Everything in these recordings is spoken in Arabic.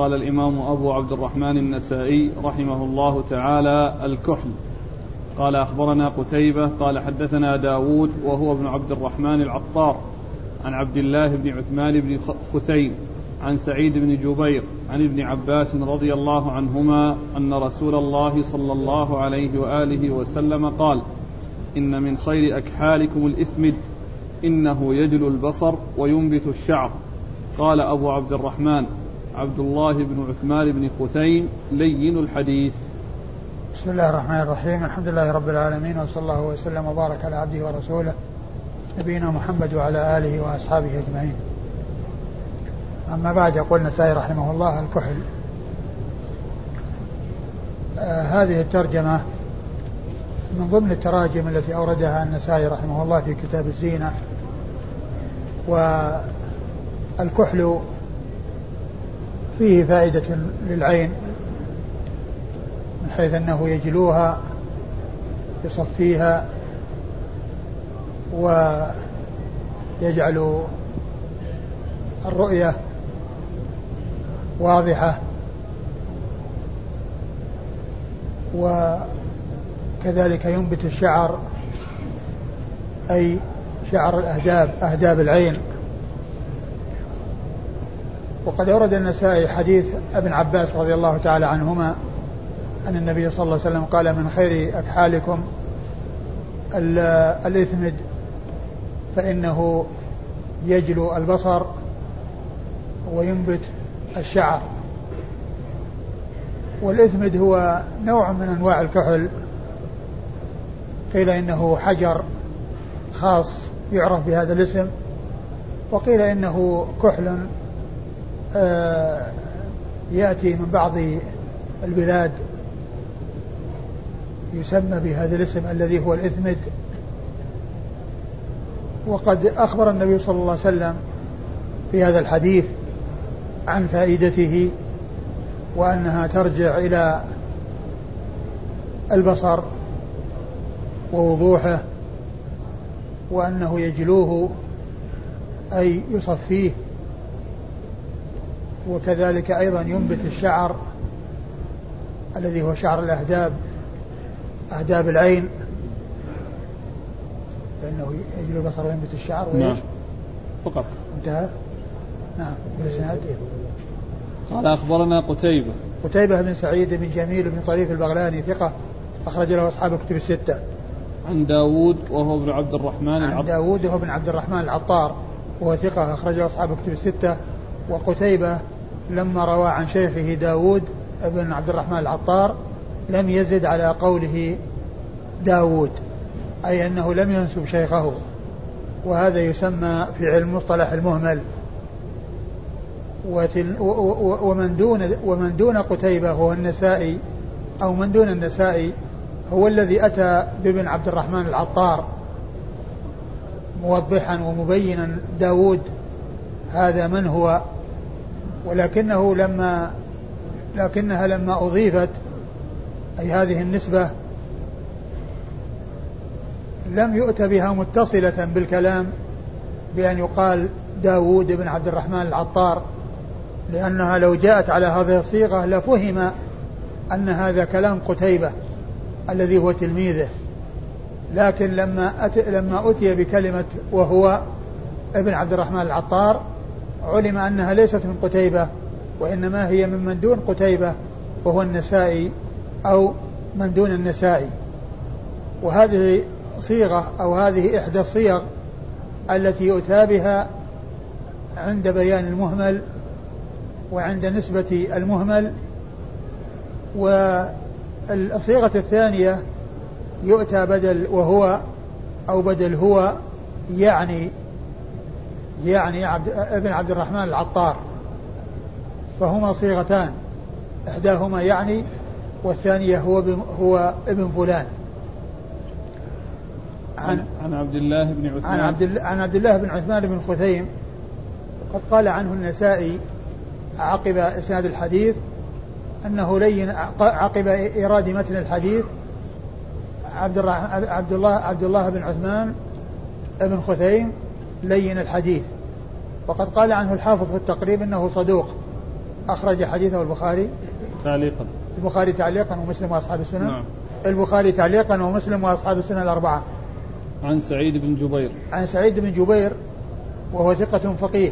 قال الإمام أبو عبد الرحمن النسائي رحمه الله تعالى الكحل. قال أخبرنا قتيبة قال حدثنا داود وهو ابن عبد الرحمن العطار عن عبد الله بن عثمان بن خثيم عن سعيد بن جبير عن ابن عباس رضي الله عنهما أن رسول الله صلى الله عليه وآله وسلم قال إن من خير أكحالكم الإثمد إنه يجل البصر وينبت الشعر. قال أبو عبد الرحمن عبد الله بن عثمان بن خثيم لين الحديث. بسم الله الرحمن الرحيم. الحمد لله رب العالمين وصلى الله وسلم وبارك على عبده ورسوله نبينا محمد وعلى آله وأصحابه أجمعين. أما بعد يقول النسائي رحمه الله الكحل. آه هذه الترجمة من ضمن التراجم التي أوردها النسائي رحمه الله في كتاب الزينة والكحل فيه فائدة للعين من حيث أنه يجلوها يصفيها ويجعل الرؤية واضحة وكذلك ينبت الشعر أي شعر الأهداب أهداب العين. وقد أورد النسائي حديث ابن عباس رضي الله تعالى عنهما أن النبي صلى الله عليه وسلم قال من خير أكحالكم الإثمد فإنه يجلو البصر وينبت الشعر. والإثمد هو نوع من أنواع الكحل. قيل إنه حجر خاص يعرف بهذا الاسم وقيل إنه كحل يأتي من بعض البلاد يسمى بهذا الاسم الذي هو الإثمد. وقد أخبر النبي صلى الله عليه وسلم في هذا الحديث عن فائدته وأنها ترجع إلى البصر ووضوحه وأنه يجلوه أي يصفيه وكذلك أيضا ينبت الشعر الذي هو شعر الأهداب أهداب العين فإنه يجل البصر وينبت الشعر وإيش؟ نعم. فقط. انتهى؟ نعم. والإسناد قال أخبرنا قتيبة. قتيبة بن سعيد بن جميل بن طريف البغلاني ثقة أخرج له أصحاب كتب الستة. عن داود وهو ابن عبد الرحمن عن داود وهو ابن عبد الرحمن العطار وهو ثقة أخرج له أصحاب كتب الستة. وقتيبة لما روى عن شيخه داود بن عبد الرحمن العطار لم يزد على قوله داود أي أنه لم ينسب شيخه وهذا يسمى في علم مصطلح المهمل. ومن دون ومن دون قتيبة هو النسائي أو من دون النسائي هو الذي أتى بابن عبد الرحمن العطار. موضحا ومبينا داود هذا من هو؟ ولكنه لما لكنها لما أضيفت أي هذه النسبة لم يؤت بها متصلة بالكلام بأن يقال داود بن عبد الرحمن العطار لأنها لو جاءت على هذه الصيغة لفهم أن هذا كلام قتيبة الذي هو تلميذه. لكن لما أت... لما أتي بكلمة وهو ابن عبد الرحمن العطار علم أنها ليست من قتيبة وإنما هي ممن دون قتيبة وهو النسائي أو من دون النسائي. وهذه صيغة أو هذه إحدى الصيغ التي يؤتى بها عند بيان المهمل وعند نسبة المهمل. والصيغة الثانية يؤتى بدل وهو أو بدل هو يعني يعني عبد ابن عبد الرحمن العطار. فهما صيغتان. إحداهما يعني والثانية هو هو ابن فلان. عن عن عبد الله بن عثمان. عن عبد عن عبد الله بن عثمان بن خثيم. قد قال عنه النسائي عقب إسناد الحديث أنه لين عقب إيراد متن الحديث عبد عبد الله عبد الله بن عثمان بن خثيم لين الحديث. وقد قال عنه الحافظ في التقريب إنه صدوق. أخرج حديثه البخاري. تعليقا. البخاري تعليقا ومسلم وأصحاب السنن. نعم. البخاري تعليقا ومسلم وأصحاب السنن الأربعة. عن سعيد بن جبير. عن سعيد بن جبير وهو ثقة فقيه.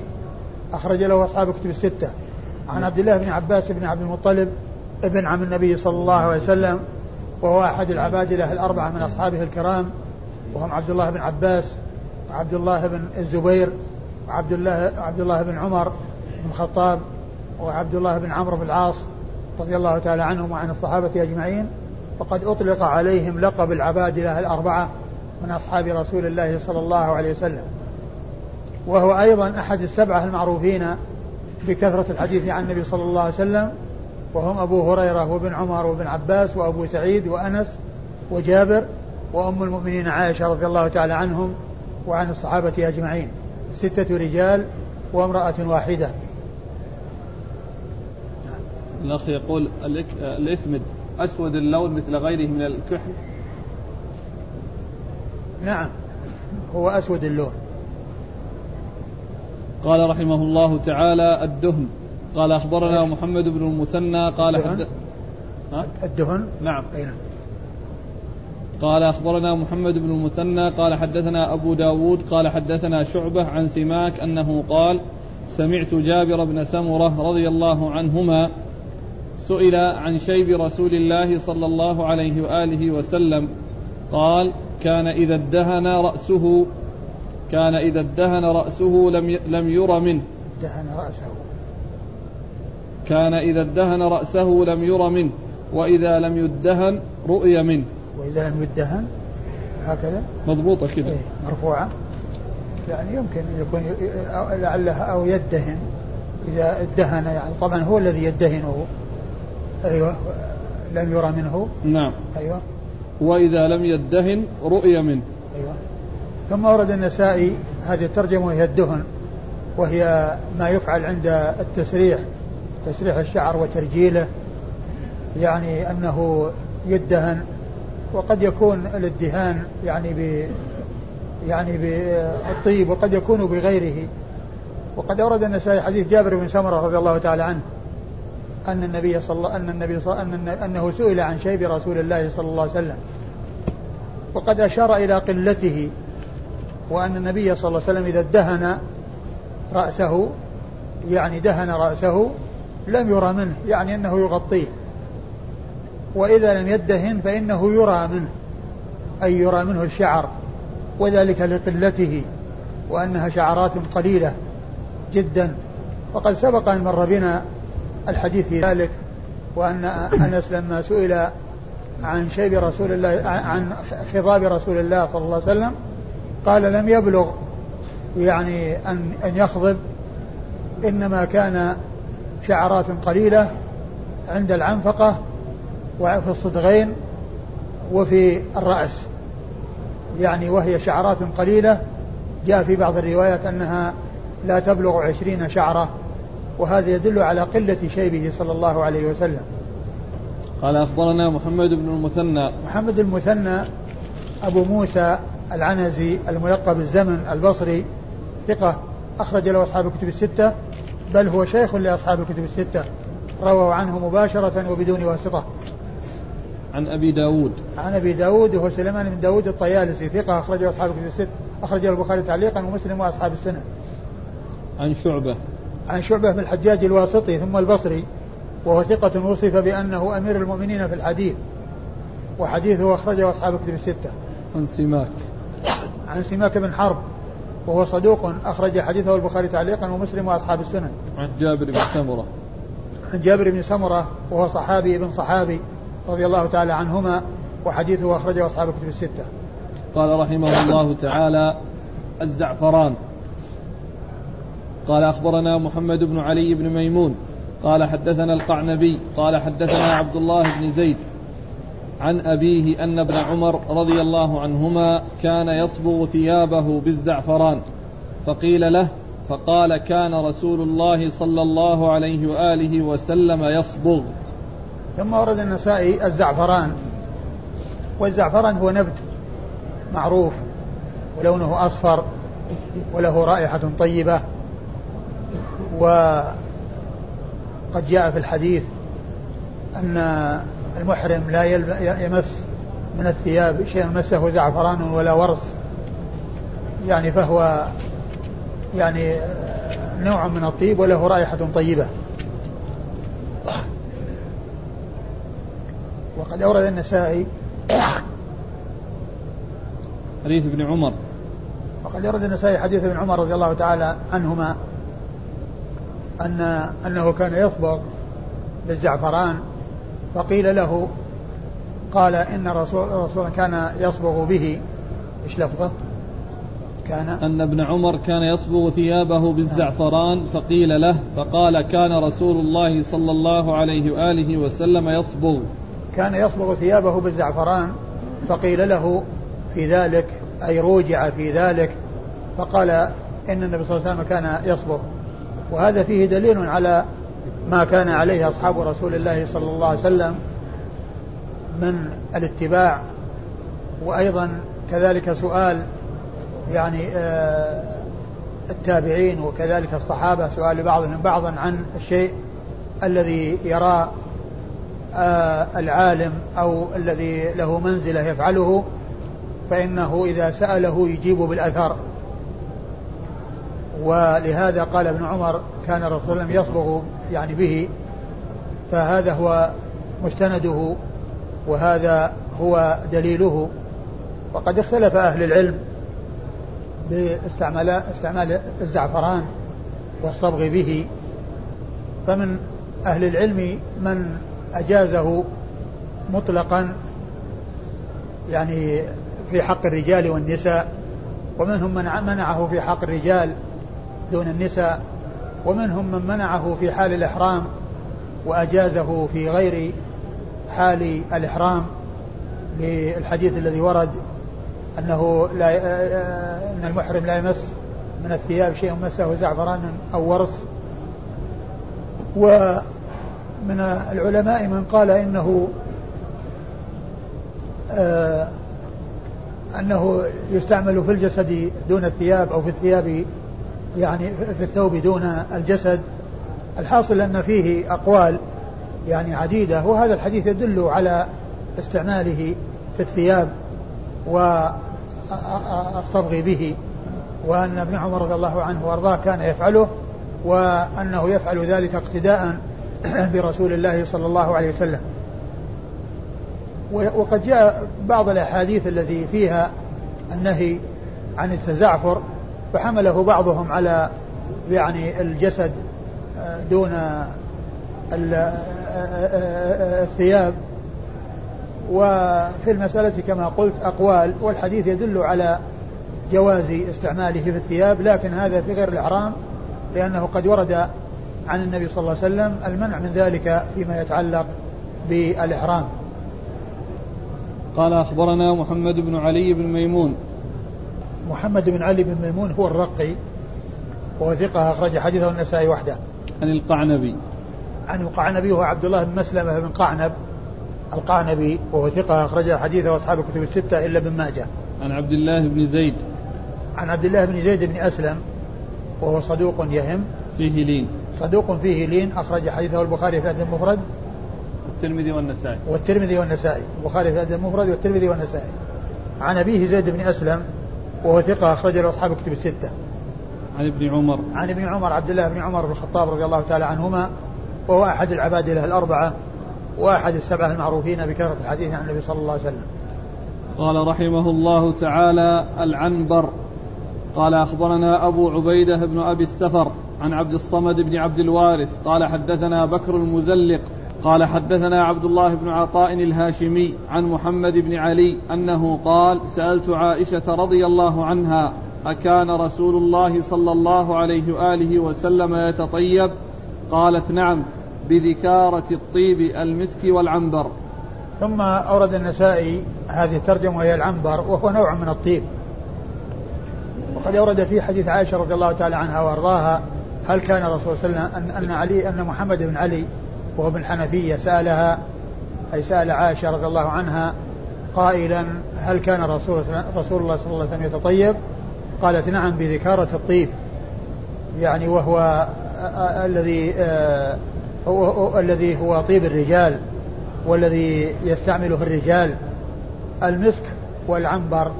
أخرج له أصحاب كتب الستة. عن عبد الله بن عباس بن عبد المطلب ابن عم النبي صلى الله عليه وسلم وهو أحد العبادلة الأربعة من أصحابه الكرام وهم عبد الله بن عباس وعبد الله بن الزبير وعبد الله عبد الله بن عمر بن الخطاب وعبد الله بن عمرو بن العاص رضي الله تعالى عنهم وعن الصحابة أجمعين. وقد أطلق عليهم لقب العبادلة الأربعة من أصحاب رسول الله صلى الله عليه وسلم. وهو أيضا أحد السبعة المعروفين بكثرة الحديث عن النبي صلى الله عليه وسلم. وهم أبو هريرة وابن عمر وابن عباس وأبو سعيد وأنس وجابر وأم المؤمنين عائشة رضي الله تعالى عنهم وعن الصحابة أجمعين. ستة رجال وامرأة واحدة. الأخ يقول الإثمد أسود اللون مثل غيره من الكحل. نعم هو أسود اللون. قال رحمه الله تعالى الدهن. قال أخبرنا محمد بن المثنى قال حد... الدهن؟ نعم. أي نعم. قال أخبرنا محمد بن المثنى قال حدثنا أبو داود قال حدثنا شعبة عن سماك أنه قال سمعت جابر بن سمرة رضي الله عنهما سئل عن شيب رسول الله صلى الله عليه وآله وسلم قال كان إذا ادهن رأسه كان إذا ادهن رأسه لم لم ير منه دهن رأسه. كان إذا ادهن رأسه لم ير منه وإذا لم يدهن رؤي منه وإذا لم يدهن هكذا؟ مضبوطة كذا. إيه مرفوعة. يعني يمكن يكون لعلها أو يدهن. إذا ادهن يعني طبعا هو الذي يدهنه. أيوه. لم يرى منه. نعم. أيوه. وإذا لم يدهن رؤي منه. أيوه. ثم ورد النسائي هذه الترجمة وهي الدهن وهي ما يفعل عند التسريح تسريح الشعر وترجيله. يعني أنه يدهن. وقد يكون الادهان يعني ب يعني بالطيب وقد يكون بغيره. وقد أورد النسائي حديث جابر بن سمرة رضي الله تعالى عنه أن النبي صلى الله أن النبي صلى أن أنه سئل عن شيب رسول الله صلى الله عليه وسلم. وقد أشار إلى قلته وأن النبي صلى الله عليه وسلم إذا ادهن رأسه يعني دهن رأسه لم يرى منه يعني أنه يغطيه. وإذا لم يدهن فإنه يرى منه أي يرى منه الشعر وذلك لقلته وأنها شعرات قليلة جدا. وقد سبق أن مر بنا الحديث في ذلك وأن أنس لما سئل عن شيب رسول الله عن خضاب رسول الله صلى الله عليه وسلم قال لم يبلغ يعني أن أن يخضب إنما كان شعرات قليلة عند العنفقة وفي الصدغين وفي الرأس. يعني وهي شعرات قليلة. جاء في بعض الروايات أنها لا تبلغ عشرين شعرة وهذا يدل على قلة شيبه صلى الله عليه وسلم. قال أخبرنا محمد بن المثنى. محمد المثنى أبو موسى العنزي الملقب الزمن البصري ثقة أخرج له أصحاب الكتب الستة بل هو شيخ لأصحاب الكتب الستة. رووا عنه مباشرة وبدون واسطة. عن أبي داود. عن أبي داود وهو سليمان بن داود الطيالسي ثقة أخرجه أصحاب الكتب الستة أخرجه البخاري تعليقا ومسلم وأصحاب السنة. عن شعبة. عن شعبة بن الحجاج الواسطي ثم البصري وهو ثقة وصف بأنه أمير المؤمنين في الحديث وحديثه أخرجه أصحاب الكتب الستة. عن سماك. عن سماك بن حرب وهو صدوق أخرج حديثه البخاري تعليقا ومسلم وأصحاب السنن عن جابر بن سمرة. عن جابر بن سمرة وهو صحابي ابن صحابي رضي الله تعالى عنهما وحديثه أخرجه أصحاب الكتب الستة. قال رحمه الله تعالى الزعفران. قال أخبرنا محمد بن علي بن ميمون. قال حدثنا القعنبي. قال حدثنا عبد الله بن زيد. عن أبيه أن ابن عمر رضي الله عنهما كان يصبغ ثيابه بالزعفران. فقيل له فقال كان رسول الله صلى الله عليه وآله وسلم يصبغ. ثم ورد النسائي الزعفران والزعفران هو نبت معروف ولونه أصفر وله رائحة طيبة و قد جاء في الحديث أن المحرم لا يمس من الثياب شيئا مسه زعفران ولا ورس يعني فهو يعني نوع من الطيب وله رائحة طيبة. وقد أورد النسائي حديث ابن عمر. وقد أورد النسائي حديث ابن عمر رضي الله تعالى عنهما أن أنه كان يصبغ بالزعفران فقيل له قال إن الرسول, الرسول كان يصبغ به. إيش لفظه؟ كان. أن ابن عمر كان يصبغ ثيابه بالزعفران فقيل له فقال كان رسول الله صلى الله عليه وآله وسلم يصبغ. كان يصبغ ثيابه بالزعفران فقيل له في ذلك أي روجع في ذلك فقال إن النبي صلى الله عليه وسلم كان يصبغ. وهذا فيه دليل على ما كان عليه أصحاب رسول الله صلى الله عليه وسلم من الاتباع. وأيضا كذلك سؤال يعني آه، التابعين وكذلك الصحابة سؤال بعضهم بعضا عن الشيء الذي يرى آه، العالم أو الذي له منزلة يفعله فإنه إذا سأله يجيب بالأثر. ولهذا قال ابن عمر كان الرسول لم يصبغ يعني به فهذا هو مستنده وهذا هو دليله. وقد اختلف أهل العلم باستعمال استعمال الزعفران والصبغ به. فمن أهل العلم من أجازه مطلقا يعني في حق الرجال والنساء ومنهم من منعه في حق الرجال دون النساء ومنهم من منعه في حال الإحرام وأجازه في غير حال الإحرام. للحديث الذي ورد أنه لا أن المحرم لا يمس من الثياب شيء مسه زعفران أو ورس ومن العلماء من قال إنه آه أنه يستعمل في الجسد دون الثياب أو في الثياب يعني في الثوب دون الجسد. الحاصل أن فيه أقوال يعني عديدة وهذا الحديث يدل على استعماله في الثياب والصبغ به وأن ابن عمر رضي الله عنه وأرضاه كان يفعله وأنه يفعل ذلك اقتداء برسول الله صلى الله عليه وسلم. وقد جاء بعض الأحاديث التي فيها النهي عن التزعفر فحمله بعضهم على يعني الجسد آه، دون آه، آه، الثياب. وفي المسألة كما قلت أقوال والحديث يدل على جواز استعماله في الثياب لكن هذا في غير الإحرام لأنه قد ورد عن النبي صلى الله عليه وسلم المنع من ذلك فيما يتعلق بالإحرام. قال أخبرنا محمد بن علي بن ميمون. محمد بن علي بن ميمون هو الرقي وهو ثقة أخرج حديثه النسائي وحده. عن القعنبي. عن القعنبي هو عبد الله بن مسلمة بن قعنب القعنبي وهو ثقة أخرج حديثه أصحاب الكتب الستة إلا ابن ماجه. عن عبد الله بن زيد. عن عبد الله بن زيد بن أسلم وهو صدوق يهم. فيه لين. صدوق فيه لين أخرج حديثه البخاري في الأدب المفرد والترمذي والنسائي. والترمذي والنسائي. البخاري في الأدب المفرد والترمذي والنسائي. عن أبيه زيد بن أسلم وهو ثقة أخرج له أصحاب الكتب الستة. عن ابن عمر. عن ابن عمر عبد الله بن عمر بن الخطاب رضي الله تعالى عنهما وهو أحد العباد له الأربعة وأحد السبعة المعروفين بكثرة الحديث عن النبي صلى الله عليه وسلم. قال رحمه الله تعالى العنبر. قال أخبرنا أبو عبيدة بن أبي السفر عن عبد الصمد بن عبد الوارث قال حدثنا بكر المزلق قال حدثنا عبد الله بن عطاء الهاشمي عن محمد بن علي أنه قال سألت عائشة رضي الله عنها أكان رسول الله صلى الله عليه وآله وسلم يتطيب؟ قالت نعم بذكارة الطيب المسك والعنبر. ثم أورد النسائي هذه الترجمة وهي العنبر وهو نوع من الطيب. وقد أورد في حديث عائشة رضي الله تعالى عنها وأرضاها هل كان الرسول صلى الله عليه وسلم ان علي أن محمد بن علي وهو من الحنفية سألها أي سأل عائشة رضي الله عنها قائلا هل كان رسول رسول الله صلى الله عليه وسلم يتطيب؟ قالت نعم بذكارة الطيب. يعني وهو الذي الذي هو طيب الرجال والذي يستعمله الرجال. المسك والعنبر.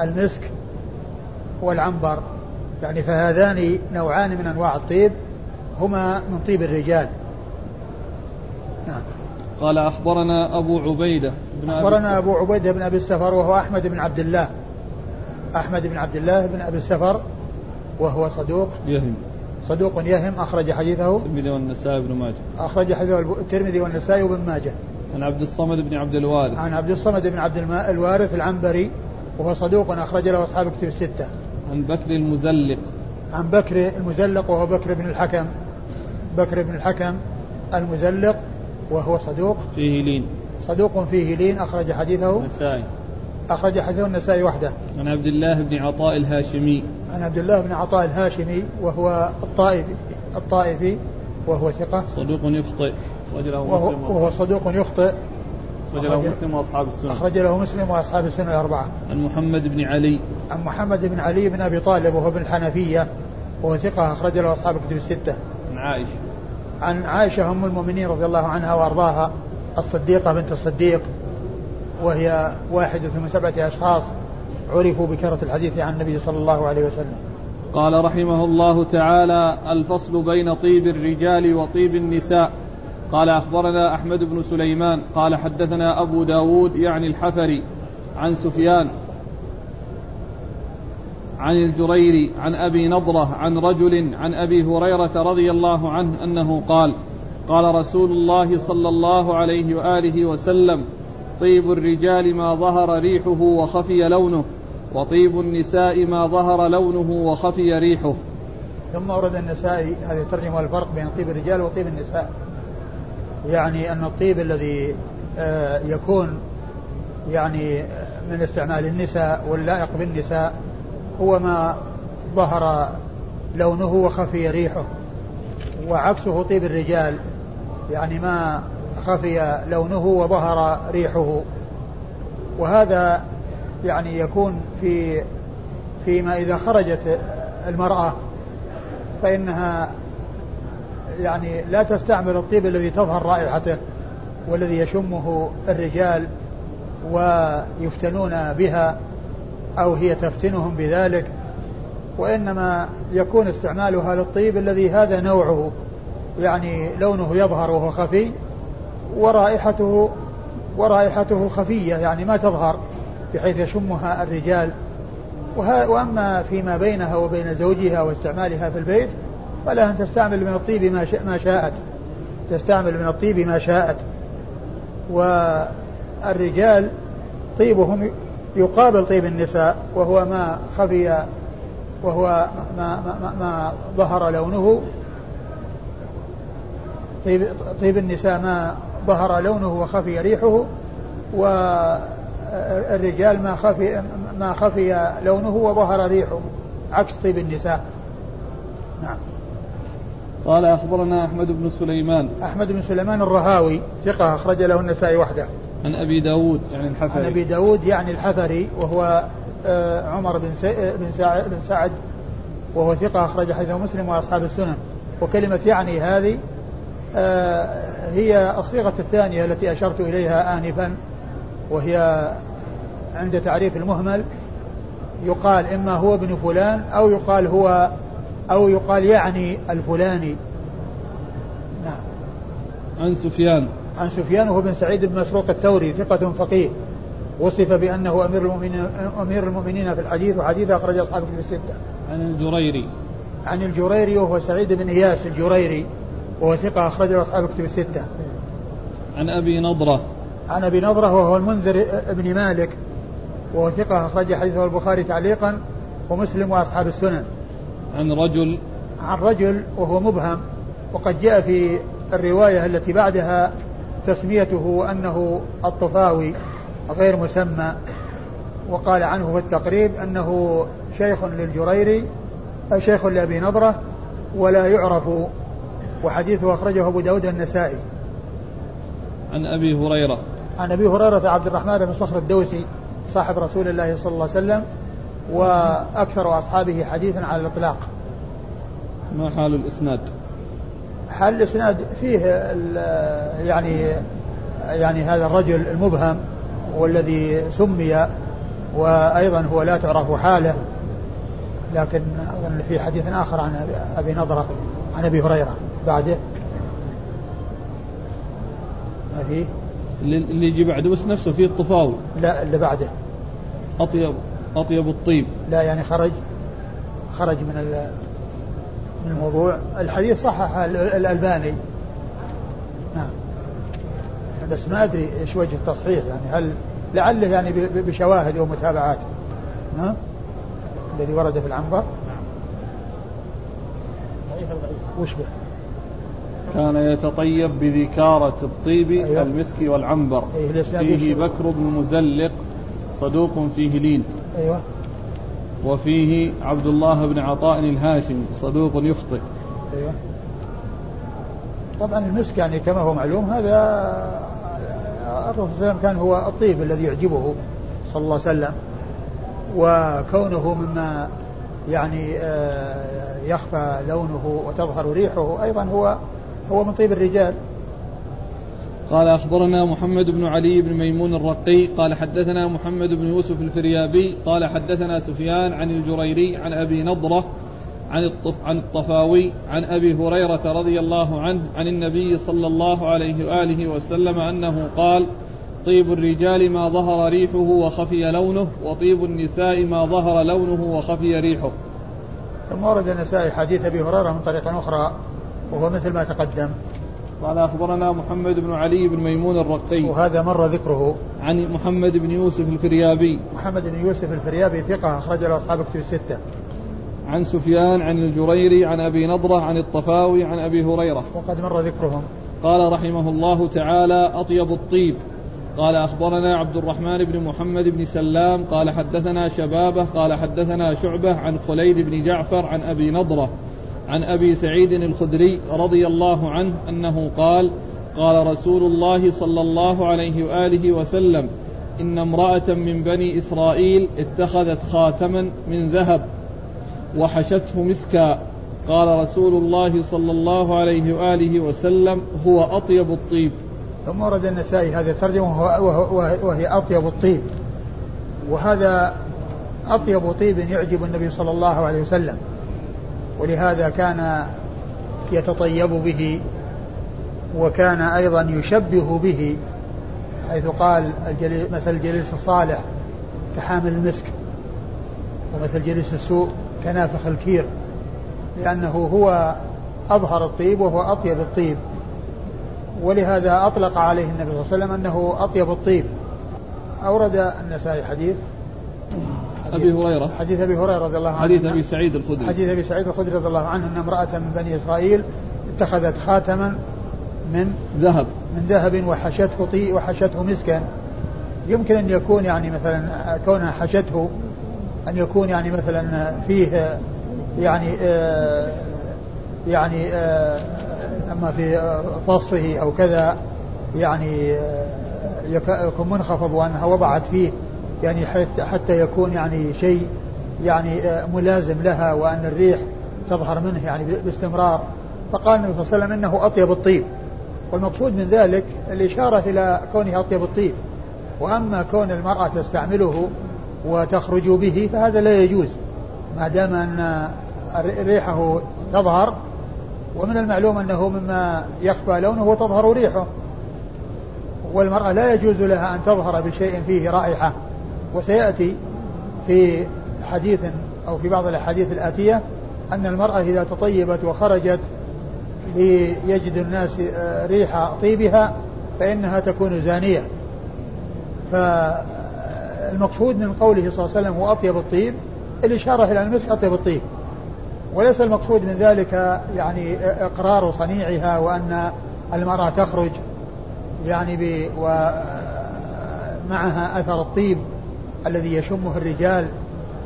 المسك والعنبر. يعني فهذان نوعان من أنواع الطيب هما من طيب الرجال. نعم. قال أخبرنا أبو عبيدة بن أخبرنا أبو عبيدة بن أبي السفر وهو أحمد بن عبد الله. أحمد بن عبد الله بن أبي السفر وهو صدوق. يهم. صدوق يهم أخرج حديثه. الترمذي والنسائي بن ماجه. أخرج حديثه الترمذي والنسائي وابن ماجه. عن عبد الصمد بن عبد الوارث. عن عبد الصمد بن عبد الوارث العنبري وهو صدوق أخرج له أصحاب كتب الستة. عن بكر المزلق. عن بكر المزلق وهو بكر بن الحكم. بكر بن الحكم المزلق وهو صدوق. فيه لين. صدوق فيه لين أخرج حديثه. النسائي. أخرج حديثه النسائي وحده. عن عبد الله بن عطاء الهاشمي. عن عبد الله بن عطاء الهاشمي وهو الطائفي الطائفي وهو ثقة. صدوق يخطئ. وهو, وهو صدوق يخطئ أخرج له مسلم وأصحاب السنن أخرج له مسلم وأصحاب السنن الأربعة عن محمد بن علي عن محمد بن علي بن أبي طالب وهو ابن الحنفية وهو ثقة أخرج له أصحاب الكتب الستة. عن عائشة. عن عائشة أم المؤمنين رضي الله عنها وأرضاها الصديقة بنت الصديق وهي واحدة من سبعة أشخاص عرفوا بكرة الحديث عن النبي صلى الله عليه وسلم. قال رحمه الله تعالى الفصل بين طيب الرجال وطيب النساء. قال أخبرنا أحمد بن سليمان قال حدثنا أبو داود يعني الحفري عن سفيان عن الجريري عن أبي نضرة عن رجل عن أبي هريرة رضي الله عنه أنه قال قال رسول الله صلى الله عليه وآله وسلم طيب الرجال ما ظهر ريحه وخفي لونه وطيب النساء ما ظهر لونه وخفي ريحه. ثم ورد النسائي هذه ترجمة الفرق بين طيب الرجال وطيب النساء. يعني أن الطيب الذي آه، يكون يعني من استعمال النساء واللائق بالنساء هو ما ظهر لونه وخفي ريحه وعكسه طيب الرجال يعني ما خفي لونه وظهر ريحه. وهذا يعني يكون في فيما إذا خرجت المرأة فإنها يعني لا تستعمل الطيب الذي تظهر رائحته والذي يشمه الرجال ويفتنون بها. أو هي تفتنهم بذلك وإنما يكون استعمالها للطيب الذي هذا نوعه يعني لونه يظهر وهو خفي ورائحته ورائحته خفية يعني ما تظهر بحيث يشمها الرجال. وأما فيما بينها وبين زوجها واستعمالها في البيت فلا أن تستعمل من الطيب ما ما شاءت. تستعمل من الطيب ما شاءت. والرجال طيبهم يقابل طيب النساء وهو ما خفي وهو ما, ما, ما ظهر لونه. طيب, طيب النساء ما ظهر لونه وخفي ريحه والرجال ما خفي ما خفي لونه وظهر ريحه عكس طيب النساء. نعم. قال أخبرنا أحمد بن سليمان. أحمد بن سليمان الرهاوي ثقة أخرج له النسائي وحده. عن أبي داود. يعني الحفري. عن أبي داود يعني الحفري وهو آه، عمر بن بن سعد, بن سعد وهو ثقة أخرج حديثه مسلم وأصحاب السنن. وكلمة يعني هذه آه، هي الصيغة الثانية التي أشرت إليها آنفا وهي عند تعريف المهمل. يقال إما هو ابن فلان أو يقال هو أو يقال يعني الفلاني. نعم. عن سفيان. عن سفيان وهو بن سعيد بن مسروق الثوري ثقة فقيه وصف بأنه أمير المؤمنين أمير المؤمنين في الحديث وحديث أخرج أصحاب كتب الستة. عن الجريري. عن الجريري وهو سعيد بن إياس الجريري وهو ثقة أخرجه أصحاب كتب الستة. عن أبي نضرة. عن أبي نضرة وهو المنذر بن مالك وهو ثقة أخرج حديثه البخاري تعليقا ومسلم وأصحاب السنن. عن رجل عن رجل وهو مبهم وقد جاء في الرواية التي بعدها تسميته أنه الطفاوي غير مسمى وقال عنه في التقريب أنه شيخ للجريري شيخ لأبي نضرة ولا يعرف وحديثه أخرجه أبو داود النسائي. عن أبي هريرة. عن أبي هريرة عبد الرحمن بن صخر الدوسي صاحب رسول الله صلى الله عليه وسلم وأكثر أصحابه حديثا على الإطلاق. ما حال الإسناد؟ حال الإسناد فيه يعني يعني هذا الرجل المبهم والذي سمي وأيضا هو لا تعرف حاله لكن أظن في حديث آخر عن أبي نضرة عن أبي هريرة. بعده؟ ما فيه؟ اللي يجي بعده بس نفسه فيه الطفاوي لا اللي بعده. أطيب أطيب الطيب. لا يعني خرج خرج من من الموضوع الحديث صحح الألباني. نعم. بس ما أدري إيش وجه التصحيح يعني. هل لعله يعني بشواهد ومتابعات. ها؟ الذي ورد في العنبر. وش به؟ كان يتطيب بذكارة الطيب أيوة. المسك والعنبر. أيوة. فيه بكر بن مزلق صدوق فيه لين أيوة. وفيه عبد الله بن عطاء الهاشمي صدوق يخطئ. أيوة. طبعا المسك يعني كما هو معلوم هذا الرسول صلى كان هو الطيب الذي يعجبه صلى الله عليه وسلم. وكونه مما يعني آه، يخفى لونه وتظهر ريحه أيضا هو هو من طيب الرجال. قال أخبرنا محمد بن علي بن ميمون الرقي قال حدثنا محمد بن يوسف الفريابي قال حدثنا سفيان عن الجريري عن أبي نضرة عن عن الطفاوي عن أبي هريرة رضي الله عنه عن النبي صلى الله عليه وآله وسلم أنه قال طيب الرجال ما ظهر ريحه وخفي لونه وطيب النساء ما ظهر لونه وخفي ريحه. ثم ورد النسائي حديث أبي هريرة من طريق أخرى وهو مثل ما تقدم. قال أخبرنا محمد بن علي بن ميمون الرقي. وهذا مر ذكره عن محمد بن يوسف الفريابي. محمد بن يوسف الفريابي ثقة أخرج له أصحاب كتب الستة. عن سفيان عن الجريري عن أبي نضرة عن الطفاوي عن أبي هريرة. وقد مر ذكرهم. قال رحمه الله تعالى أطيب الطيب. قال أخبرنا عبد الرحمن بن محمد بن سلام. قال حدثنا شبابة. قال حدثنا شعبة عن خليل بن جعفر عن أبي نضرة. عن أبي سعيد الخدري رضي الله عنه أنه قال قال رسول الله صلى الله عليه وآله وسلم إن امرأة من بني إسرائيل اتخذت خاتما من ذهب وحشته مسكا. قال رسول الله صلى الله عليه وآله وسلم هو أطيب الطيب. ثم ورد النسائي هذه الترجمة وهي أطيب الطيب. وهذا أطيب طيب يعجب النبي صلى الله عليه وسلم. ولهذا كان يتطيب به وكان أيضا يشبه به حيث قال مثل الجليس الصالح كحامل المسك ومثل جليس السوء كنافخ الكير لأنه هو أظهر الطيب وهو أطيب الطيب. ولهذا أطلق عليه النبي صلى الله عليه وسلم أنه أطيب الطيب. أورد النسائي حديث أبي هريرة. حديث أبي هريرة رضي الله عنه. حديث أبي سعيد الخدري. حديث أبي سعيد الخدري رضي الله عنه أن امرأة من بني إسرائيل اتخذت خاتما من ذهب. من ذهب وحشته طي وحشته مسكا يمكن أن يكون يعني مثلا كونها حشته أن يكون يعني مثلا فيه يعني آه يعني آه أما في فصه أو كذا يعني يكون منخفض وأنها وضعت فيه. يعني حتى يكون يعني شيء يعني ملازم لها وأن الريح تظهر منه يعني باستمرار. فقال النبي صلى الله عليه وسلم إنه أطيب الطيب. والمقصود من ذلك الإشارة إلى كونه أطيب الطيب. وأما كون المرأة تستعمله وتخرج به فهذا لا يجوز. ما دام أن ريحه تظهر ومن المعلوم أنه مما يخفى لونه وتظهر ريحه. والمرأة لا يجوز لها أن تظهر بشيء فيه رائحة. وسيأتي في حديث أو في بعض الأحاديث الآتية أن المرأة إذا تطيبت وخرجت ليجد الناس آه، ريح طيبها فإنها تكون زانية. فالمقصود من قوله صلى الله عليه وسلم هو أطيب الطيب الإشارة إلى المسك أطيب الطيب. وليس المقصود من ذلك يعني إقرار صنيعها وأن المرأة تخرج يعني ومعها أثر الطيب. الذي يشمه الرجال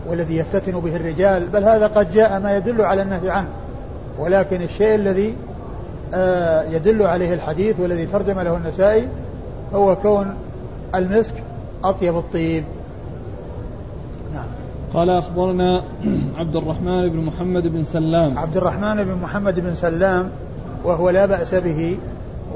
والذي يفتتن به الرجال بل هذا قد جاء ما يدل على النهي عنه. ولكن الشيء الذي آه، يدل عليه الحديث والذي ترجم له النسائي هو كون المسك أطيب الطيب. قال أخبرنا عبد الرحمن بن محمد بن سلام. عبد الرحمن بن محمد بن سلام وهو لا بأس به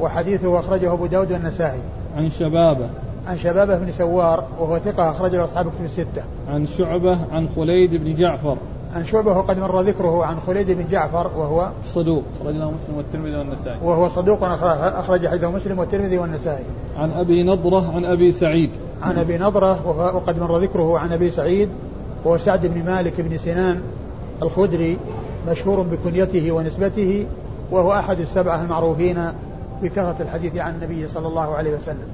وحديثه أخرجه أبو داود والنسائي. عن شبابه. عن شبابه بن سوار وهو ثقة أخرجه أصحاب كتب الستة. عن شعبة عن خليد بن جعفر. عن شعبة وقد مر ذكره عن خليد بن جعفر وهو صدوق أخرج له مسلم والترمذي والنسائي. وهو صدوق أخرج حديثه مسلم والترمذي والنسائي. عن أبي نضرة عن أبي سعيد. عن أبي نضرة وقد مر ذكره عن أبي سعيد وهو سعد بن مالك بن سنان الخدري مشهور بكنيته ونسبته وهو أحد السبعة المعروفين بكثرة الحديث عن النبي صلى الله عليه وسلم.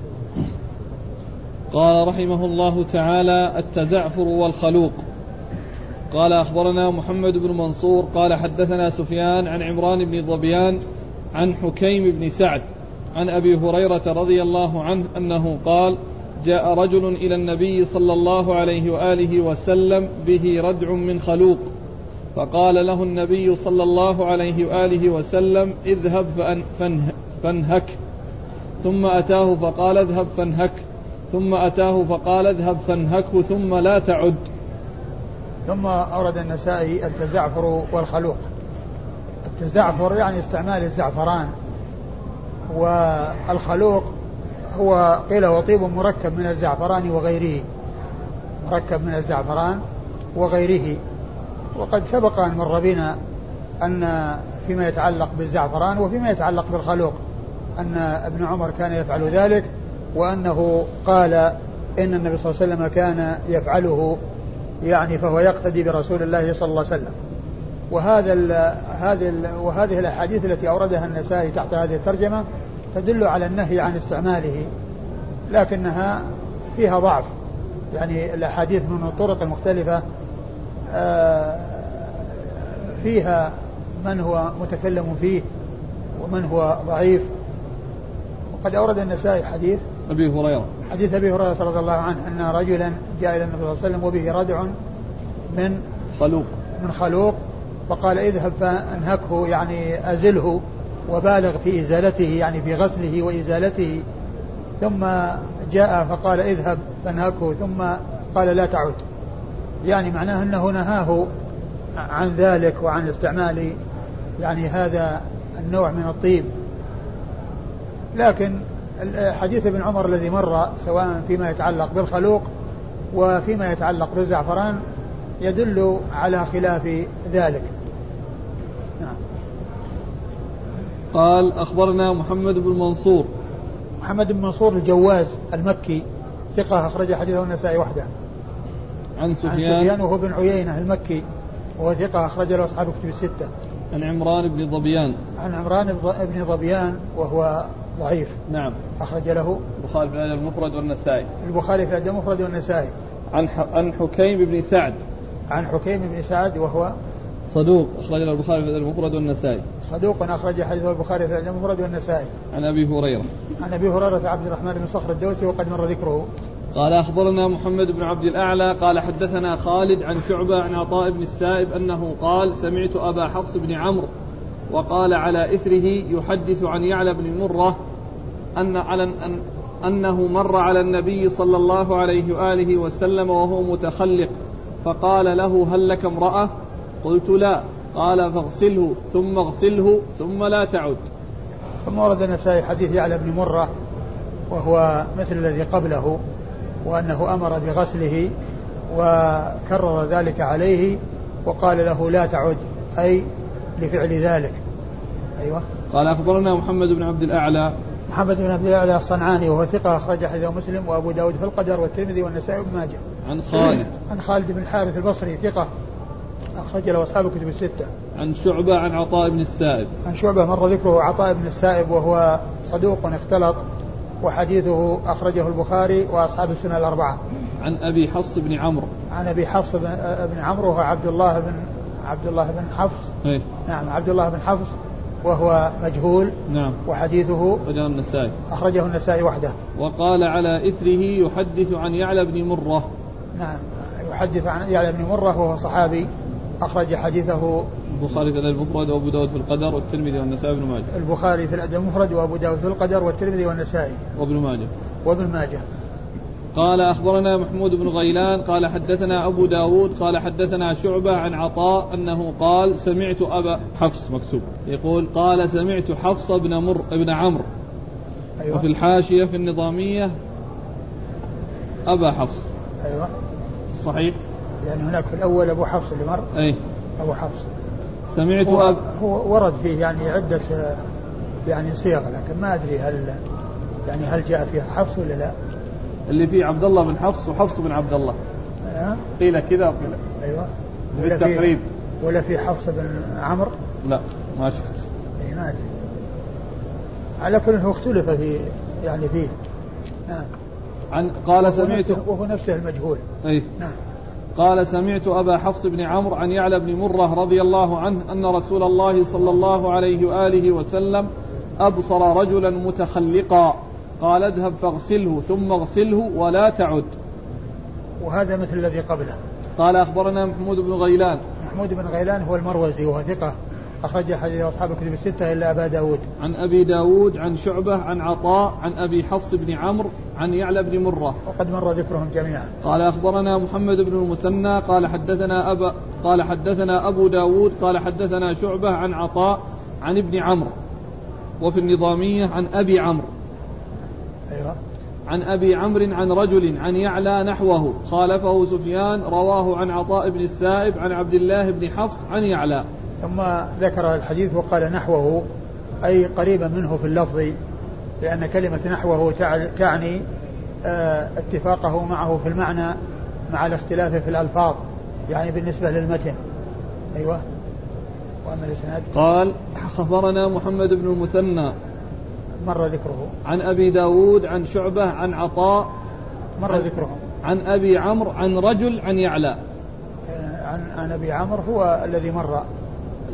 قال رحمه الله تعالى التزعفر والخلوق. قال أخبرنا محمد بن منصور قال حدثنا سفيان عن عمران بن ظبيان عن حكيم بن سعد عن أبي هريرة رضي الله عنه أنه قال جاء رجل إلى النبي صلى الله عليه وآله وسلم به ردع من خلوق فقال له النبي صلى الله عليه وآله وسلم اذهب فانهك. ثم أتاه فقال اذهب فانهك. ثم أتاه فقال اذهب فانهكه ثم لا تعد. ثم أورد النسائي التزعفر والخلوق. التزعفر يعني استعمال الزعفران. والخلوق هو قيل وطيب مركب من الزعفران وغيره. مركب من الزعفران وغيره. وقد سبق أن مر بنا أن فيما يتعلق بالزعفران وفيما يتعلق بالخلوق. أن ابن عمر كان يفعل ذلك. وأنه قال إن النبي صلى الله عليه وسلم كان يفعله يعني فهو يقتدي برسول الله صلى الله عليه وسلم. وهذا ال هذه ال وهذه الأحاديث التي أوردها النسائي تحت هذه الترجمة تدل على النهي عن استعماله لكنها فيها ضعف. يعني الأحاديث من الطرق المختلفة آه، فيها من هو متكلم فيه ومن هو ضعيف. وقد أورد النسائي حديث أبي هريرة. حديث أبي هريرة رضي الله عنه أن رجلا جاء إلى النبي صلى الله عليه وسلم وبه ردع من خلوق. من خلوق فقال اذهب فانهكه يعني أزله وبالغ في إزالته يعني في غسله وإزالته. ثم جاء فقال اذهب فانهكه ثم قال لا تعد. يعني معناه أنه نهاه عن ذلك وعن استعمال يعني هذا النوع من الطيب. لكن حديث ابن عمر الذي مر سواء فيما يتعلق بالخلوق وفيما يتعلق بالزعفران يدل على خلاف ذلك. نعم. قال أخبرنا محمد بن منصور. محمد بن منصور الجواز المكي ثقة أخرج حديثه النسائي وحده. عن سفيان عن سفيان. وهو بن عيينة المكي وهو ثقة أخرج له أصحاب كتب الستة. عن عمران بن ظبيان عن عمران بن ظبيان وهو ضعيف. نعم. أخرج له البخاري في الأدب المفرد والنسائي. البخاري في الأدب المفرد والنسائي. عن عن حكيم بن سعد. عن حكيم بن سعد وهو صدوق أخرج له البخاري في الأدب المفرد والنسائي. صدوق أخرج حديثه البخاري في الأدب المفرد والنسائي. عن أبي هريرة. عن أبي هريرة عبد الرحمن بن صخر الدوسي وقد مر ذكره. قال أخبرنا محمد بن عبد الأعلى قال حدثنا خالد عن شعبة عن عطاء بن السائب أنه قال سمعت أبا حفص بن عمرو وقال على إثره يحدث عن يعلى بن مرة أن على أن أنه مر على النبي صلى الله عليه وآله وسلم وهو متخلق فقال له هل لك امرأة؟ قلت لا. قال فاغسله ثم اغسله ثم لا تعد. ثم ورد النسائي حديث يعلى بن مرة وهو مثل الذي قبله وأنه أمر بغسله وكرر ذلك عليه وقال له لا تعد أي لفعل ذلك. أيوة قال أخبرنا محمد بن عبد الأعلى محمد بن عبد الأعلى الصنعاني وهو ثقة أخرج حديثه مسلم وأبو داود في القدر والترمذي والنسائي وابن ماجه. عن خالد. عن خالد بن الحارث البصري ثقة أخرج له أصحاب الكتب الستة. عن شعبة عن عطاء بن السائب. عن شعبة مر ذكره عطاء بن السائب وهو صدوق اختلط وحديثه أخرجه البخاري وأصحاب السنة الأربعة. عن أبي حفص بن عمرو. عن أبي حفص بن عمرو وهو عبد الله بن عبد الله بن حفص. إيه؟ نعم عبد الله بن حفص وهو مجهول نعم. وحديثه أخرجه النسائي. أخرجه النسائي وحده. وقال على إثره يحدث عن يعلى بن مرة. نعم. يحدث عن يعلى بن مرة وهو صحابي. أخرج حديثه البخاري في الأدب المفرد وأبو داود في القدر والترمذي والنسائي وابن ماجه. البخاري في الأدب المفرد وأبو داود في القدر والترمذي والنسائي. وابن ماجه. وابن ماجه. قال أخبرنا محمود بن غيلان قال حدثنا أبو داود قال حدثنا شعبة عن عطاء أنه قال سمعت أبا حفص مكتوب. يقول قال سمعت حفص بن مر ابن عمرو. أيوة. وفي الحاشية في النظامية أبا حفص. أيوة. صحيح؟ يعني هناك في الأول أبو حفص اللي مر. أي. أبو حفص. سمعت هو, أب... هو ورد فيه يعني عدة يعني صيغ لكن ما أدري هل يعني هل جاء فيها حفص ولا لا؟ اللي فيه عبد الله بن حفص وحفص بن عبد الله أه؟ قيل كذا وقيل. أيوه. بالتقريب. ولا في حفص بن عمرو؟ لا ما شفت. اي ما أدري. على كل هو اختلف في يعني فيه. نعم. عن قال سمعت وهو نفسه المجهول. أي. نعم. قال سمعت أبا حفص بن عمرو عن يعلى بن مرة رضي الله عنه أن رسول الله صلى الله عليه وآله وسلم أبصر رجلا متخلقا. قال اذهب فاغسله ثم اغسله ولا تعد. وهذا مثل الذي قبله. قال أخبرنا محمود بن غيلان. محمود بن غيلان هو المروزي وهو ثقة. أخرج حديث أصحاب الكتب الستة إلا أبا داود. عن أبي داود عن شعبة عن عطاء عن أبي حفص بن عمرو عن يعلى بن مرة. وقد مر ذكرهم جميعا. قال أخبرنا محمد بن المثنى قال حدثنا أبا قال حدثنا أبو داود قال حدثنا شعبة عن عطاء عن ابن عمرو. وفي النظامية عن أبي عمرو. أيوة. عن أبي عمرو عن رجل عن يعلى نحوه خالفه سفيان رواه عن عطاء بن السائب عن عبد الله بن حفص عن يعلى. ثم ذكر الحديث وقال نحوه أي قريبا منه في اللفظ لأن كلمة نحوه تعني آه، اتفاقه معه في المعنى مع الاختلاف في الألفاظ يعني بالنسبة للمتن. أيوة. وأما الإسناد؟ قال خبرنا محمد بن المثنى مر ذكره. عن أبي داود عن شعبة عن عطاء مر ذكره. عن أبي عمرو عن رجل عن يعلى. عن عن أبي عمرو هو الذي مر.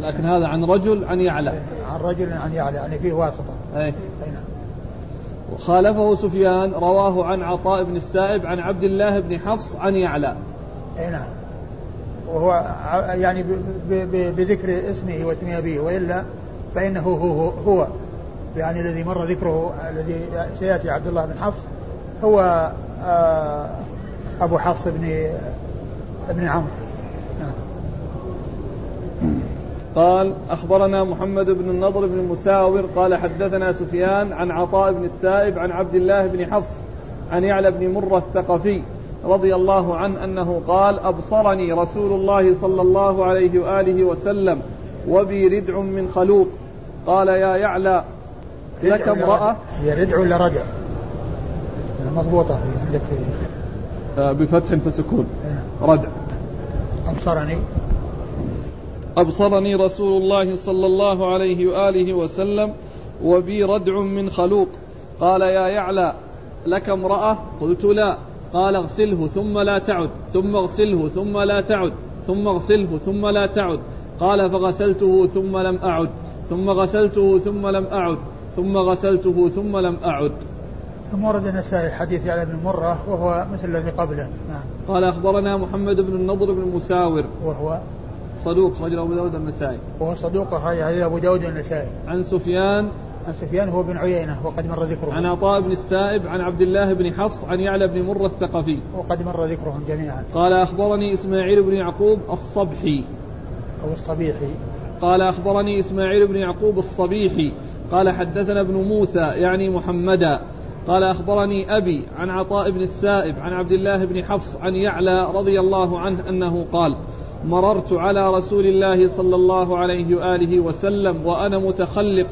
لكن هذا عن رجل عن يعلى. عن رجل عن يعلى يعني فيه واسطة. أي, أي نعم. وخالفه سفيان رواه عن عطاء بن السائب عن عبد الله بن حفص عن يعلى. أي نعم. وهو يعني بذكر اسمه واسم أبيه وإلا فإنه هو, هو. يعني الذي مر ذكره الذي سيأتي عبد الله بن حفص هو آه، أبو حفص بن ابن عمرو. نعم. قال أخبرنا محمد بن النضر بن مساور قال حدثنا سفيان عن عطاء بن السائب عن عبد الله بن حفص عن يعلى بن مرة الثقفي رضي الله عنه أنه قال أبصرني رسول الله صلى الله عليه وآله وسلم وبي ردع من خلوق. قال يا يعلى لك امرأة. هي ردع ولا ردع مضبوطة عندك في آه، بفتح فسكون. إيه. ردع أبصرني. أبصرني رسول الله صلى الله عليه وآله وسلم وبي ردع من خلوق. قال يا يعلى لك امرأة؟ قلت لا. قال اغسله ثم لا تعد ثم اغسله ثم لا تعد ثم اغسله ثم لا تعد. قال فغسلته ثم لم أعد ثم غسلته ثم لم أعد. ثم غسلته ثم لم أعد. ثم ورد النسائي حديث على ابن مرة وهو مثل الذي قبله. نعم. قال أخبرنا محمد بن النضر بن مساور. وهو صدوق رجل أبو داود النسائي. وهو صدوق أخرج أبو داود النسائي. عن سفيان. عن سفيان هو بن عيينة وقد مر ذكره. عن عطاء بن السائب عن عبد الله بن حفص عن يعلى بن مرة الثقفي. وقد مر ذكرهم جميعا. قال أخبرني إسماعيل بن يعقوب الصبحي. أو الصبيحي. قال أخبرني إسماعيل بن يعقوب الصبيحي. قال حدثنا ابن موسى يعني محمدا قال أخبرني أبي عن عطاء بن السائب عن عبد الله بن حفص عن يعلى رضي الله عنه أنه قال مررت على رسول الله صلى الله عليه وآله وسلم وأنا متخلق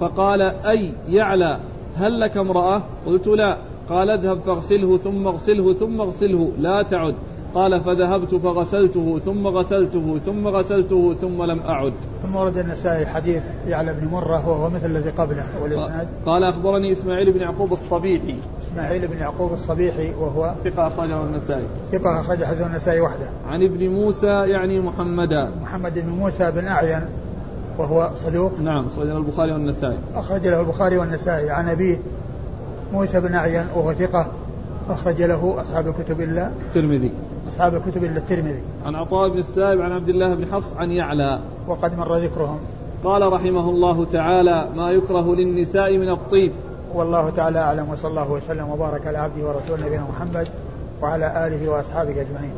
فقال أي يعلى هل لك امرأة؟ قلت لا. قال اذهب فاغسله ثم اغسله ثم اغسله. لا تعد. قال فذهبت فغسلته ثم غسلته ثم غسلته ثم لم أعد. ثم ورد النسائي حديث يعلى بن مرة وهو مثل الذي قبله والإسناد. قال أخبرني إسماعيل بن يعقوب الصبيحي. إسماعيل بن يعقوب الصبيحي وهو ثقة أخرجه النسائي. ثقة أخرج حديث النسائي وحده. عن ابن موسى يعني محمدا. محمد بن موسى بن أعين وهو صدوق. نعم أخرج له البخاري والنسائي. أخرج له البخاري والنسائي. عن أبيه موسى بن أعين وهو ثقة. أخرج له أصحاب الكتب إلا الترمذي. أصحاب الكتب إلا الترمذي. عن عطاء بن السائب عن عبد الله بن حفص عن يعلى. وقد مر ذكرهم. قال رحمه الله تعالى ما يكره للنساء من الطيب. والله تعالى أعلم وصلى الله وسلم وبارك على عبده ورسوله نبينا محمد وعلى آله وأصحابه أجمعين.